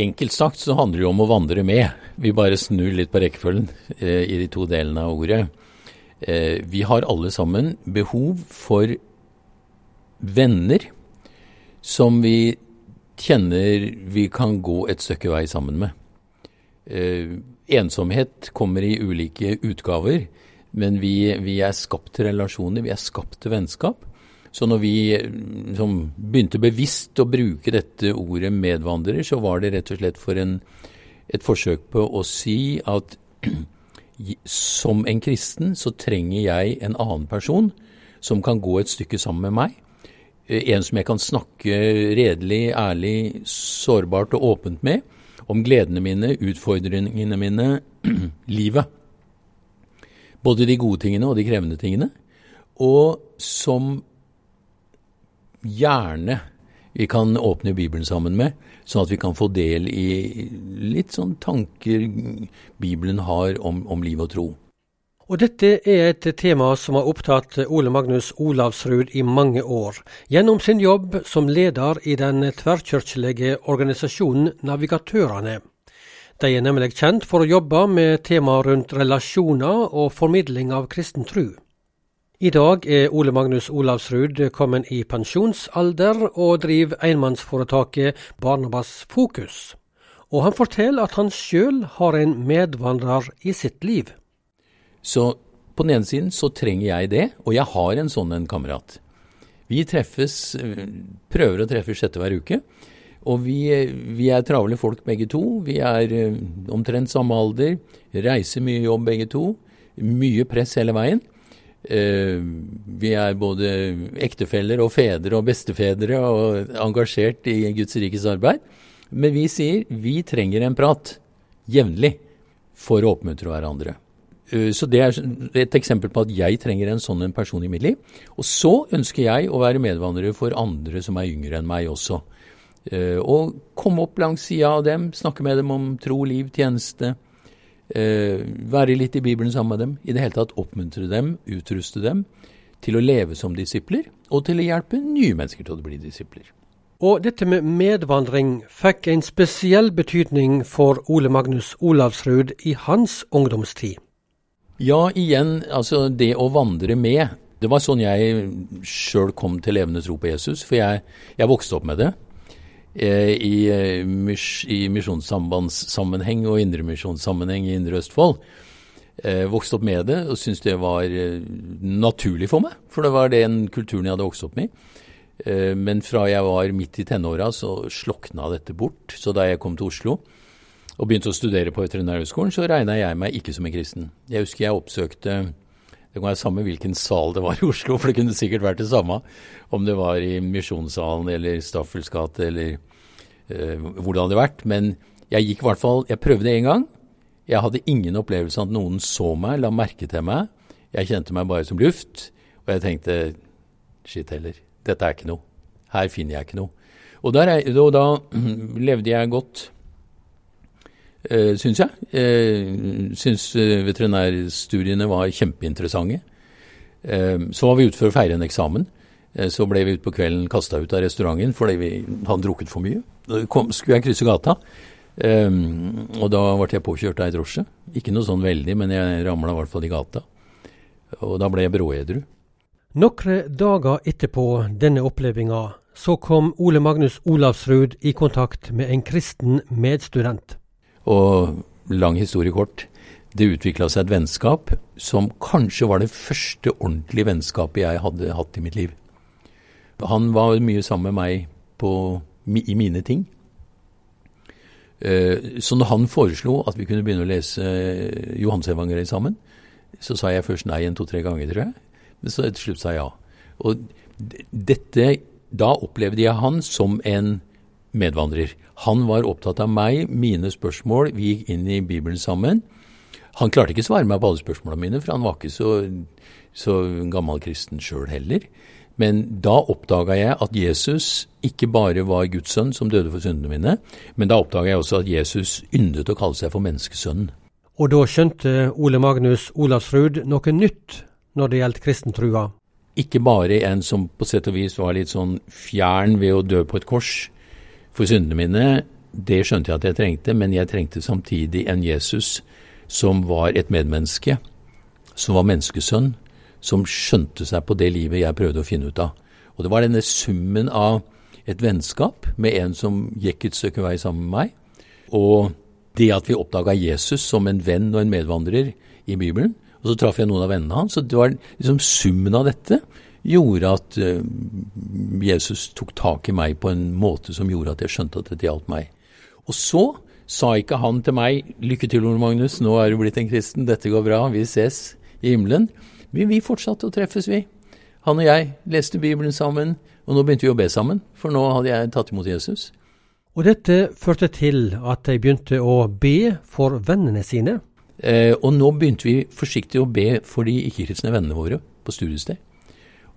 Enkelt sagt så handler det jo om å vandre med. Vi bare snur litt på rekkefølgen eh, i de to delene av ordet. Eh, vi har alle sammen behov for venner som vi kjenner vi kan gå et stykke vei sammen med. Eh, ensomhet kommer i ulike utgaver, men vi, vi er skapt til relasjoner, vi er skapt til vennskap. Så når vi liksom, begynte bevisst å bruke dette ordet medvandrer, så var det rett og slett for en, et forsøk på å si at som en kristen så trenger jeg en annen person som kan gå et stykke sammen med meg. Eh, en som jeg kan snakke redelig, ærlig, sårbart og åpent med om gledene mine, utfordringene mine, livet. Både de gode tingene og de krevende tingene. Og som gjerne vi kan åpne Bibelen sammen med, sånn at vi kan få del i litt sånn tanker Bibelen har om, om liv og tro. Og dette er et tema som har opptatt Ole Magnus Olavsrud i mange år, gjennom sin jobb som leder i den tverrkirkelige organisasjonen Navigatørene. De er nemlig kjent for å jobbe med tema rundt relasjoner og formidling av kristen tru. I dag er Ole Magnus Olavsrud kommet i pensjonsalder og driver enmannsforetaket Barnabas Fokus. Og han forteller at han sjøl har en medvandrer i sitt liv. Så på den ene siden så trenger jeg det, og jeg har en sånn en kamerat. Vi treffes, prøver å treffes sjette hver uke. Og vi, vi er travle folk begge to. Vi er eh, omtrent samme alder, reiser mye jobb begge to. Mye press hele veien. Eh, vi er både ektefeller og fedre og bestefedre og engasjert i Guds rikes arbeid. Men vi sier vi trenger en prat jevnlig for å oppmuntre hverandre. Eh, så det er et eksempel på at jeg trenger en sånn en person i mitt liv. Og så ønsker jeg å være medvandrer for andre som er yngre enn meg også. Eh, og komme opp langs sida av dem, snakke med dem om tro, liv, tjeneste eh, være litt i Bibelen sammen med dem. I det hele tatt oppmuntre dem, utruste dem til å leve som disipler, og til å hjelpe nye mennesker til å bli disipler. Og dette med medvandring fikk en spesiell betydning for Ole Magnus Olavsrud i hans ungdomstid. Ja, igjen, altså det å vandre med. Det var sånn jeg sjøl kom til levende tro på Jesus, for jeg, jeg vokste opp med det. Eh, i, eh, i misjonssambandssammenheng og indremisjonssammenheng i Indre Østfold. Eh, vokste opp med det og syntes det var naturlig for meg, for det var den kulturen jeg hadde vokst opp med. Men fra jeg var midt i tenåra, så slokna dette bort. Så da jeg kom til Oslo og begynte å studere på Veterinærhøgskolen, så regna jeg meg ikke som en kristen. Jeg husker jeg oppsøkte det kan være samme hvilken sal det var i Oslo, for det kunne sikkert vært det samme om det var i Misjonssalen eller Staffels gate eller eh, hvor det hadde vært. Men jeg gikk i hvert fall Jeg prøvde en gang. Jeg hadde ingen opplevelse av at noen så meg, la merke til meg. Jeg kjente meg bare som luft. Og jeg tenkte shit heller, dette er ikke noe. Her finner jeg ikke noe. Og, der, og da levde jeg godt eh, syns jeg. Eh, syns uh, veterinærstudiene var kjempeinteressante. Eh, så var vi ute for å feire en eksamen. Så ble vi utpå kvelden kasta ut av restauranten fordi vi hadde drukket for mye. Da kom, skulle jeg krysse gata, um, og da ble jeg påkjørt av ei drosje. Ikke noe sånn veldig, men jeg ramla i hvert fall i gata. Og da ble jeg bråedru. Noen dager etterpå denne opplevelsen, så kom Ole Magnus Olavsrud i kontakt med en kristen medstudent. Og lang historie kort. Det utvikla seg et vennskap som kanskje var det første ordentlige vennskapet jeg hadde hatt i mitt liv. Han var mye sammen med meg på, i mine ting. Eh, så når han foreslo at vi kunne begynne å lese eh, Johansevangeliet sammen, så sa jeg først nei en to-tre ganger, tror jeg. Men så til slutt sa jeg ja. Og dette Da opplevde jeg han som en medvandrer. Han var opptatt av meg, mine spørsmål. Vi gikk inn i Bibelen sammen. Han klarte ikke å svare meg på alle spørsmålene mine, for han var ikke så, så gammel kristen sjøl heller. Men da oppdaga jeg at Jesus ikke bare var Guds sønn som døde for syndene mine, men da oppdaga jeg også at Jesus yndet å kalle seg for menneskesønnen. Og da skjønte Ole Magnus Olavsrud noe nytt når det gjaldt kristentrua? Ikke bare en som på sett og vis var litt sånn fjern ved å dø på et kors, for syndene mine, det skjønte jeg at jeg trengte, men jeg trengte samtidig en Jesus som var et medmenneske, som var menneskesønn, som skjønte seg på det livet jeg prøvde å finne ut av. Og det var denne summen av et vennskap med en som gikk et stykke vei sammen med meg, og det at vi oppdaga Jesus som en venn og en medvandrer i Bibelen. Og så traff jeg noen av vennene hans. og det var liksom Summen av dette gjorde at uh, Jesus tok tak i meg på en måte som gjorde at jeg skjønte at dette gjaldt meg. Og så sa ikke han til meg 'Lykke til, Ole Magnus, nå er du blitt en kristen, dette går bra, vi ses i himmelen'. Men vi fortsatte å treffes, vi. Han og jeg leste Bibelen sammen, og nå begynte vi å be sammen, for nå hadde jeg tatt imot Jesus. Og dette førte til at de begynte å be for vennene sine? Eh, og nå begynte vi forsiktig å be for de ikke-kristne vennene våre på studiested.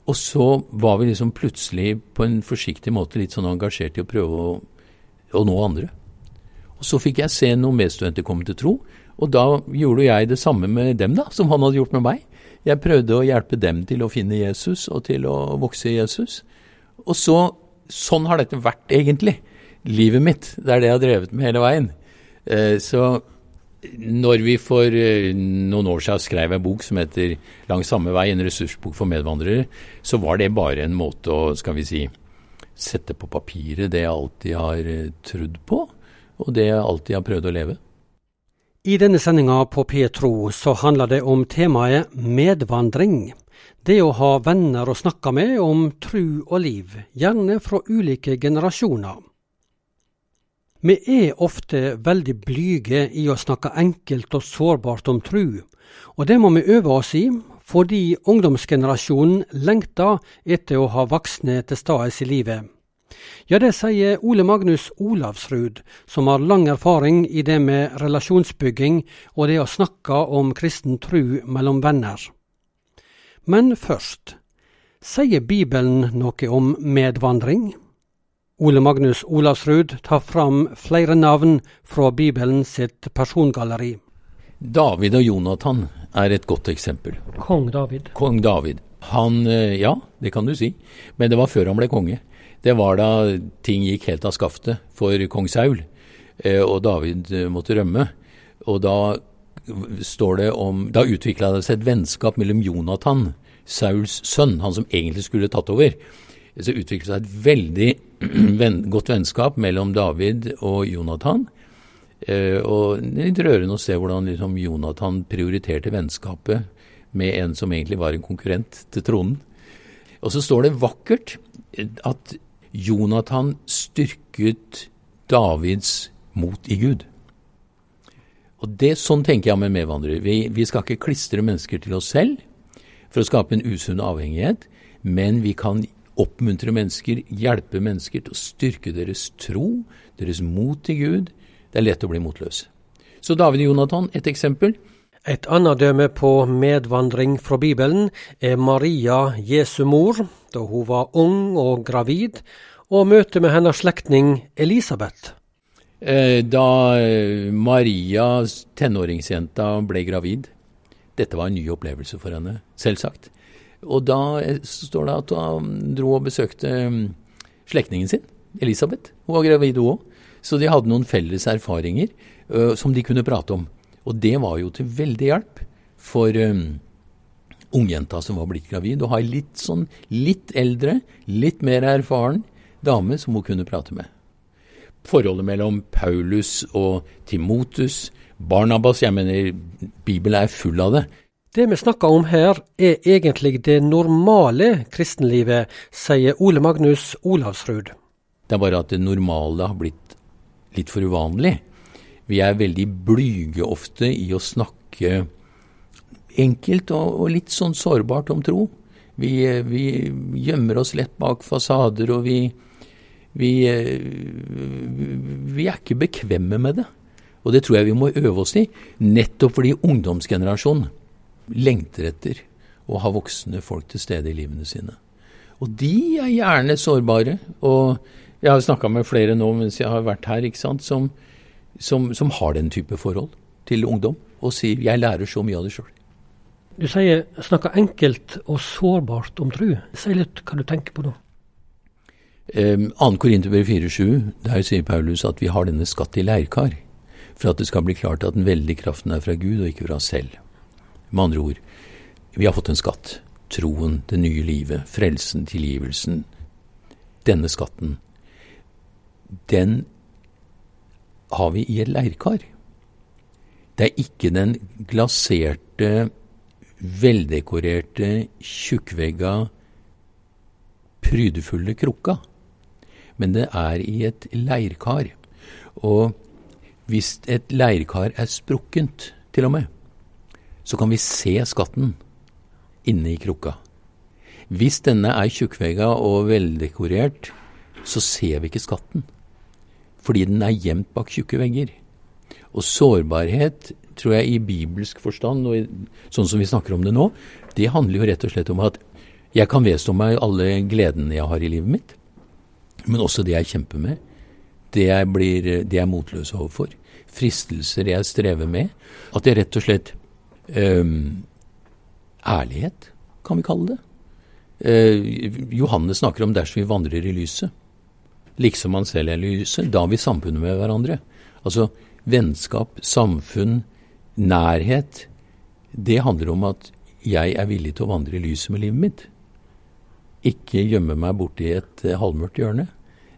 Og så var vi liksom plutselig på en forsiktig måte litt sånn engasjert i å prøve å, å nå andre. Og så fikk jeg se noen medstudenter komme til tro, og da gjorde jeg det samme med dem da, som han hadde gjort med meg. Jeg prøvde å hjelpe dem til å finne Jesus og til å vokse i Jesus. Og så, sånn har dette vært egentlig. Livet mitt. Det er det jeg har drevet med hele veien. Eh, så når vi for eh, noen år siden skrev en bok som heter 'Langs samme vei', en ressursbok for medvandrere, så var det bare en måte å skal vi si, sette på papiret det jeg alltid har eh, trodd på, og det jeg alltid har prøvd å leve. I denne sendinga på Petro så handler det om temaet medvandring. Det å ha venner å snakke med om tru og liv, gjerne fra ulike generasjoner. Vi er ofte veldig blyge i å snakke enkelt og sårbart om tru, og det må vi øve oss i, fordi ungdomsgenerasjonen lengter etter å ha voksne til stede i livet. Ja, det sier Ole Magnus Olavsrud, som har lang erfaring i det med relasjonsbygging og det å snakke om kristen tru mellom venner. Men først, sier Bibelen noe om medvandring? Ole Magnus Olavsrud tar fram flere navn fra Bibelen sitt persongalleri. David og Jonathan er et godt eksempel. Kong David. Kong David. Han, eh, ja, det kan du si, men det var før han ble konge. Det var da ting gikk helt av skaftet for kong Saul, eh, og David eh, måtte rømme. Og da står det om Da utvikla det seg et vennskap mellom Jonathan, Sauls sønn, han som egentlig skulle tatt over, så utviklet seg et veldig godt vennskap mellom David og Jonathan. Eh, og litt rørende å se hvordan liksom, Jonathan prioriterte vennskapet med en som egentlig var en konkurrent til tronen. Og så står det vakkert at Jonathan styrket Davids mot i Gud. Og det, Sånn tenker jeg med medvandrere. Vi, vi skal ikke klistre mennesker til oss selv for å skape en usunn avhengighet, men vi kan oppmuntre mennesker, hjelpe mennesker til å styrke deres tro, deres mot til Gud. Det er lett å bli motløs. Så David og Jonathan, et eksempel. Et annet døme på medvandring fra Bibelen er Maria, Jesu mor, da hun var ung og gravid, og møtet med hennes slektning Elisabeth. Eh, da eh, Maria, tenåringsjenta, ble gravid Dette var en ny opplevelse for henne, selvsagt. Og da står det at hun dro og besøkte mm, slektningen sin, Elisabeth. Hun var gravid, hun òg. Så de hadde noen felles erfaringer uh, som de kunne prate om. Og det var jo til veldig hjelp for um, ungjenta som var blitt gravid, å ha ei litt sånn litt eldre, litt mer erfaren dame som hun kunne prate med. Forholdet mellom Paulus og Timotus, Barnabas Jeg mener, Bibelen er full av det. Det vi snakker om her, er egentlig det normale kristenlivet, sier Ole Magnus Olavsrud. Det er bare at det normale har blitt litt for uvanlig. Vi er veldig blyge ofte i å snakke enkelt og, litt sånn sårbart om tro. Vi, vi, gjemmer oss lett bak fasader, og vi, vi, vi er ikke bekvemme med det. Og det tror jeg vi må øve oss i, nettopp fordi ungdomsgenerasjonen lengter etter å ha voksne folk til stede i livene sine. Og de er gjerne sårbare. Og jeg har snakka med flere nå mens jeg har vært her, ikke sant, som, som, som har den type forhold til ungdom, og sier 'jeg lærer så mye av det sjøl'. Du sier snakker enkelt og sårbart om tru. Si litt hva du tenker på nå. Eh, 2. Korinterbrev 4,7, der sier Paulus at vi har denne skatt i leirkar, for at det skal bli klart at den veldige kraften er fra Gud og ikke fra oss selv. Med andre ord, vi har fått en skatt. Troen, det nye livet, frelsen, tilgivelsen. Denne skatten, den har vi i et leirkar. Det er ikke den glaserte, veldekorerte, tjukkvegga, prydefulle krukka, men det er i et leirkar. Og hvis et leirkar er sprukkent, til og med, så kan vi se skatten inne i krukka. Hvis denne er tjukkvegga og veldekorert, så ser vi ikke skatten. Fordi den er gjemt bak tjukke vegger. Og sårbarhet, tror jeg i bibelsk forstand, og i, sånn som vi snakker om det nå, det handler jo rett og slett om at jeg kan vedstå meg alle gledene jeg har i livet mitt, men også det jeg kjemper med, det jeg, blir, det jeg er motløs overfor, fristelser jeg strever med. At jeg rett og slett Ærlighet, kan vi kalle det. Uh, Johannes snakker om dersom vi vandrer i lyset, liksom han selv er lyset, da vi samfunnet med hverandre. Altså vennskap, samfunn, nærhet. Det handler om at jeg er villig til å vandre i lyset med livet mitt. Ikke gjemme meg borti et eh, halvmørkt hjørne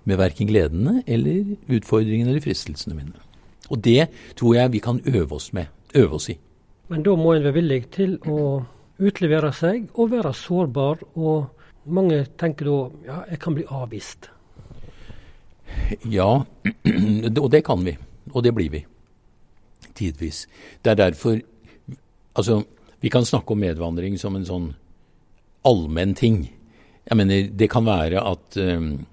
med verken gledene eller utfordringene eller fristelsene mine. Og det tror jeg vi kan øve oss med, øve oss i. Men da må en være villig til å utlevere seg og være sårbar. Og mange tenker da ja, jeg kan bli avvist. Ja, og det kan vi. Og det blir vi. Tidvis. Det er derfor Altså, vi kan snakke om medvandring som en sånn allmenn ting. Jeg mener, det kan være at um,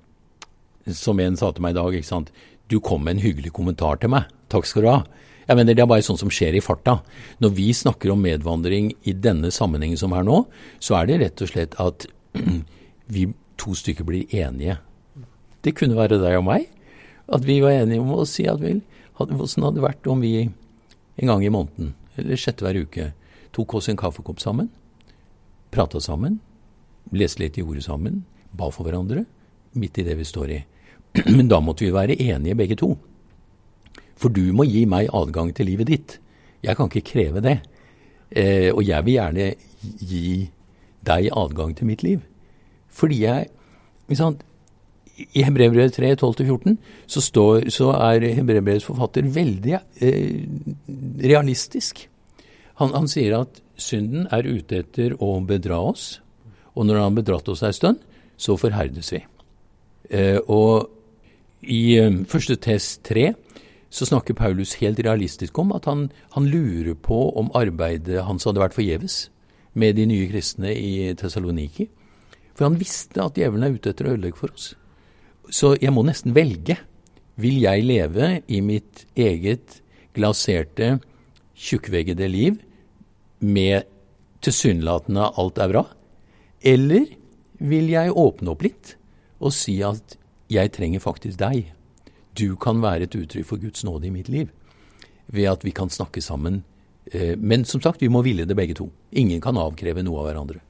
Som en sa til meg i dag, ikke sant. Du kom med en hyggelig kommentar til meg. Takk skal du ha. Jeg mener, Det er bare sånn som skjer i farta. Når vi snakker om medvandring i denne sammenhengen som er nå, så er det rett og slett at vi to stykker blir enige. Det kunne være deg og meg. At vi var enige om å si at vel, hvordan hadde det vært om vi en gang i måneden, eller sjette hver uke, tok oss en kaffekopp sammen, prata sammen, leste litt i ordet sammen, ba for hverandre, midt i det vi står i. Men da måtte vi være enige begge to. For du må gi meg adgang til livet ditt. Jeg kan ikke kreve det. Eh, og jeg vil gjerne gi deg adgang til mitt liv. Fordi jeg sant, I Hebrevbrevet 3, 12-14 så, står, så er Hebrevbrevets forfatter veldig eh, realistisk. Han, han sier at synden er ute etter å bedra oss, og når han har bedratt oss ei stund, så forherdes vi. Eh, og i eh, første test tre så snakker Paulus helt realistisk om at han, han, lurer på om arbeidet hans hadde vært forgjeves med de nye kristne i Tessaloniki. For han visste at djevelen er ute etter å ødelegge for oss. Så jeg må nesten velge. Vil jeg leve i mitt eget glaserte, tjukkveggede liv med tilsynelatende alt er bra? Eller vil jeg åpne opp litt og si at jeg trenger faktisk deg? Du kan være et uttrykk for Guds nåde i mitt liv ved at vi kan snakke sammen. Eh, men som sagt, vi må ville det begge to. Ingen kan avkreve noe av hverandre.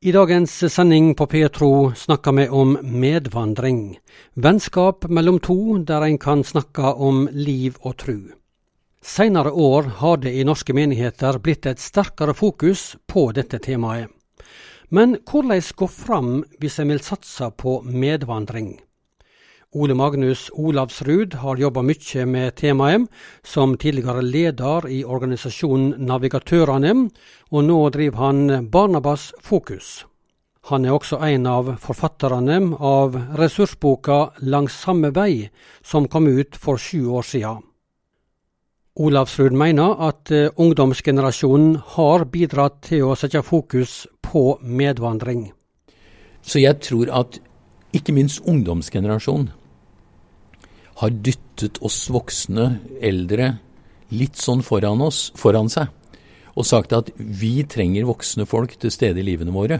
I dagens sending på Petro snakker vi om medvandring. Vennskap mellom to der en kan snakke om liv og tru. Seinere år har det i norske menigheter blitt et sterkere fokus på dette temaet. Men hvordan gå fram hvis en vil satse på medvandring? Ole Magnus Olavsrud har jobba mye med temaet, som tidligere leder i organisasjonen Navigatørene, og nå driver han Barnabas Fokus. Han er også en av forfatterne av ressursboka Langs samme vei, som kom ut for sju år siden. Olavsrud mener at eh, ungdomsgenerasjonen har bidratt til å sette fokus på medvandring. Så jeg tror at ikke minst ungdomsgenerasjonen har dyttet oss voksne, eldre, litt sånn foran, oss, foran seg, og sagt at vi trenger voksne folk til stede i livene våre.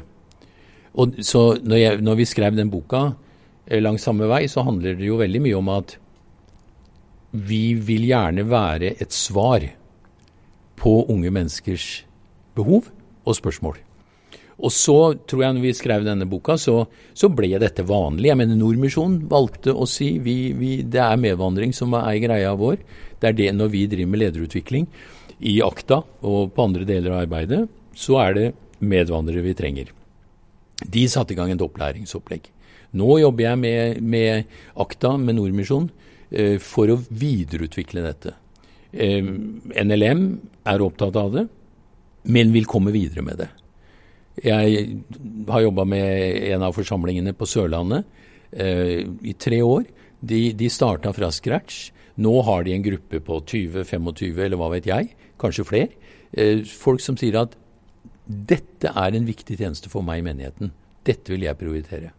Og så når, jeg, når vi skrev den boka eh, langs samme vei, så handler det jo veldig mye om at vi vil gjerne være et svar på unge menneskers behov og spørsmål. Og så tror jeg når vi skrev denne boka, så, så ble dette vanlig. Jeg mener Nordmisjonen valgte å si vi, vi, det er medvandring som er greia vår. Det er det når vi driver med lederutvikling i Akta og på andre deler av arbeidet, så er det medvandrere vi trenger. De satte i gang et opplæringsopplegg. Nå jobber jeg med, med Akta, med Nordmisjon, eh, for å videreutvikle dette. Eh, NLM er opptatt av det, men vil komme videre med det. Jeg har jobba med en av forsamlingene på Sørlandet eh, i tre år. De, de starta fra scratch. Nå har de en gruppe på 20-25, eller hva vet jeg, kanskje flere. Eh, folk som sier at dette er en viktig tjeneste for meg i menigheten. Dette vil jeg prioritere.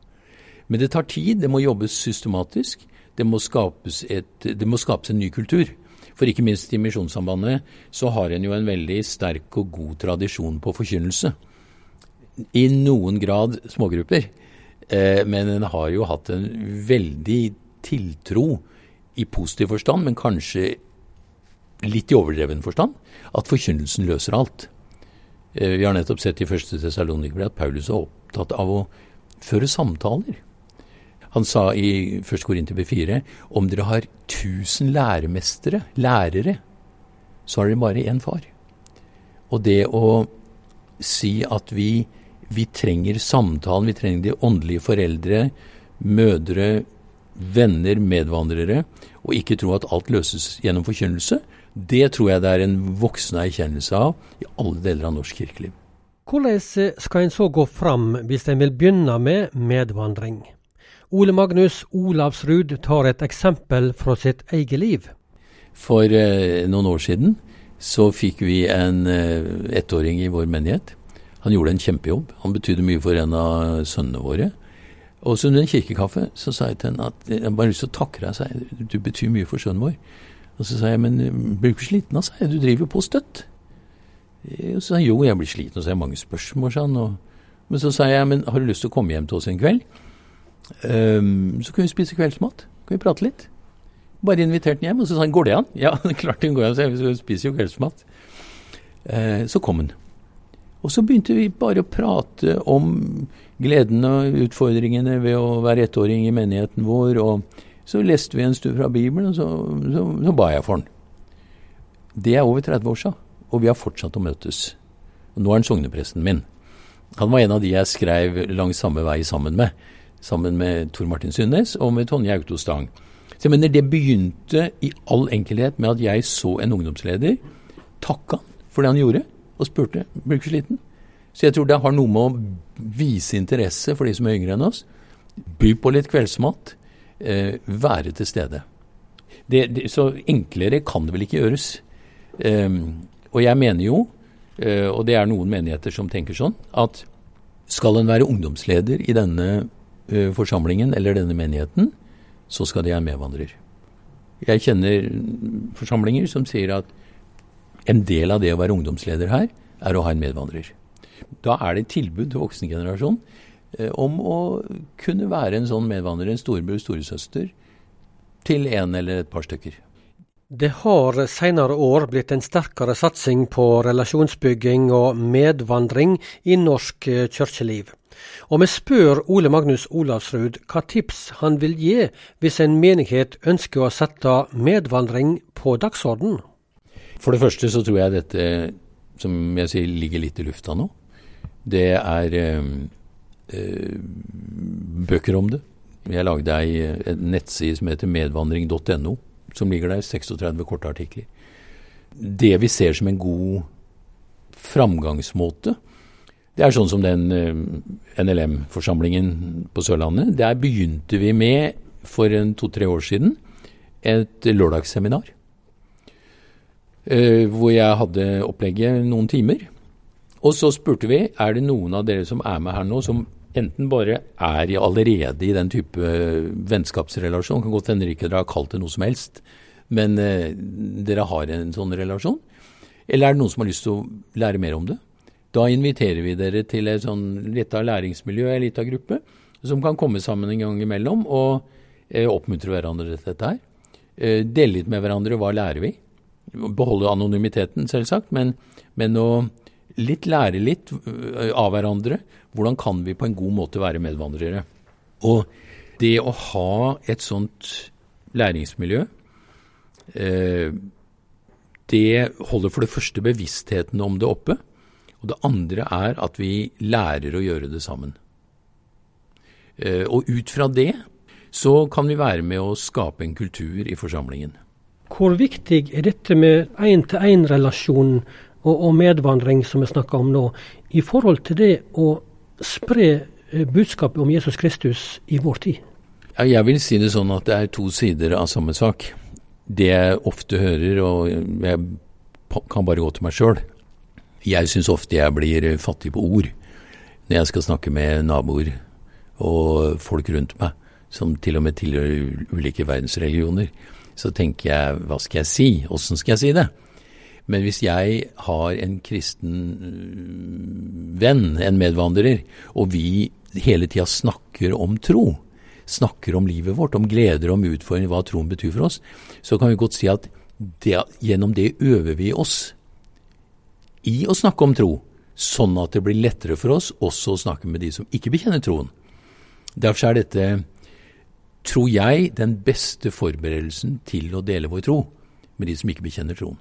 Men det tar tid, det må jobbes systematisk. Det må skapes, et, det må skapes en ny kultur. For ikke minst i Misjonssambandet så har en jo en veldig sterk og god tradisjon på forkynnelse i noen grad smågrupper. Eh, men den har jo hatt en veldig tiltro i positiv forstand, men kanskje litt i overdreven forstand, at forkynnelsen løser alt. Eh, vi har nettopp sett i første Tessalonikerbrev at Paulus er opptatt av å føre samtaler. Han sa i 1. Korinter 4 om dere har 1000 læremestere, lærere, så har dere bare én far. Og det å si at vi vi trenger samtalen, vi trenger de åndelige foreldre, mødre, venner, medvandrere, og ikke tro at alt løses gjennom forkynnelse. Det tror jeg det er en voksende erkjennelse av i alle deler av norsk kirkeliv. Hvordan skal en så gå fram hvis en vil begynne med medvandring? Ole Magnus Olavsrud tar et eksempel fra sitt eget liv. For eh, noen år siden så fikk vi en eh, ettåring i vår menighet han gjorde en kjempejobb. Han betydde mye for en av sønnene våre. Og så under en kirkekaffe så sa jeg til henne at jeg bare lyst til å takke deg. jeg, Du betyr mye for sønnen vår. Og så sa jeg men blir du ikke sliten av seg. Du driver på støtt. Og så sa han jo, jeg blir sliten. Og så har jeg mange spørsmål, sa han. Og, men så sa jeg men har du lyst til å komme hjem til oss en kveld? Um, så kan vi spise kveldsmat. Kan vi prate litt? Bare inviterte han hjem. Og så sa han går det an? Ja, klart det går an. Så vi spiser jo kveldsmat. Uh, så kom han. Og så begynte vi bare å prate om gledene og utfordringene ved å være ettåring i menigheten vår. Og så leste vi en stund fra Bibelen, og så, så, så ba jeg for den. Det er over 30 år siden, og vi har fortsatt å møtes. Og nå er han sognepresten min. Han var en av de jeg skrev langs samme vei sammen med. Sammen med Tor Martin Sundnes og med Tonje Autostang. Så jeg mener Det begynte i all enkelhet med at jeg så en ungdomsleder, takka han for det han gjorde og spurte blir du ikke sliten. Så jeg tror det har noe med å vise interesse for de som er yngre enn oss. By på litt kveldsmat. Eh, være til stede. Det, det, så enklere kan det vel ikke gjøres. Eh, og jeg mener jo, eh, og det er noen menigheter som tenker sånn, at skal en være ungdomsleder i denne eh, forsamlingen eller denne menigheten, så skal de være medvandrer. Jeg kjenner forsamlinger som sier at en del av det å være ungdomsleder her, er å ha en medvandrer. Da er det et tilbud til voksengenerasjonen eh, om å kunne være en sånn medvandrer, en storebror, storesøster, til en eller et par stykker. Det har senere år blitt en sterkere satsing på relasjonsbygging og medvandring i norsk eh, kirkeliv. Og vi spør Ole Magnus Olavsrud hva tips han vil gi hvis en menighet ønsker å sette medvandring på dagsorden. For det første så tror jeg dette, som jeg sier, ligger litt i lufta nå. Det er eh, eh, bøker om det. Jeg lagde ei en nettside som heter medvandring.no, som ligger der. 36 korte artikler. Det vi ser som en god framgangsmåte, det er sånn som den eh, NLM-forsamlingen på Sørlandet. Der begynte vi med, for to-tre år siden, et lørdagsseminar Eh, hvor jeg hadde opplegget noen timer. Og så spurte vi er det noen av dere som er med her nå, som enten bare er allerede i den type vennskapsrelasjon, kan godt hende dere har kalt det noe som helst, men eh, dere har en sånn relasjon. Eller er det noen som har lyst til å lære mer om det? Da inviterer vi dere til et sånn lita læringsmiljø, en lita gruppe, som kan komme sammen en gang imellom og eh, oppmuntre hverandre til dette her. Eh, dele litt med hverandre hva lærer vi? Beholde anonymiteten, selvsagt, men, men å litt, lære litt øh, av hverandre. Hvordan kan vi på en god måte være medvandrere? Og det å ha et sånt læringsmiljø, eh, det holder for det første bevisstheten om det oppe. Og det andre er at vi lærer å gjøre det sammen. Eh, og ut fra det så kan vi være med å skape en kultur i forsamlingen. Hvor viktig er dette med én-til-én-relasjon og, og, medvandring som vi snakker om nå, i forhold til det å spre eh, budskapet om Jesus Kristus i vår tid? Ja, jeg vil si det sånn at det er to sider av samme sak. Det jeg ofte hører, og jeg kan bare gå til meg sjøl Jeg syns ofte jeg blir fattig på ord når jeg skal snakke med naboer og folk rundt meg som til og med tilhører ulike verdensreligioner, så tenker jeg hva skal jeg si, åssen skal jeg si det? Men hvis jeg har en kristen øh, venn, en medvandrer, og vi hele tida snakker om tro, snakker om livet vårt, om gleder, om utfordringer, hva troen betyr for oss, så kan vi godt si at det, gjennom det øver vi oss i å snakke om tro, sånn at det blir lettere for oss også å snakke med de som ikke bekjenner troen. Derfor er dette tror jeg, den beste forberedelsen til å dele vår tro med de som ikke bekjenner troen.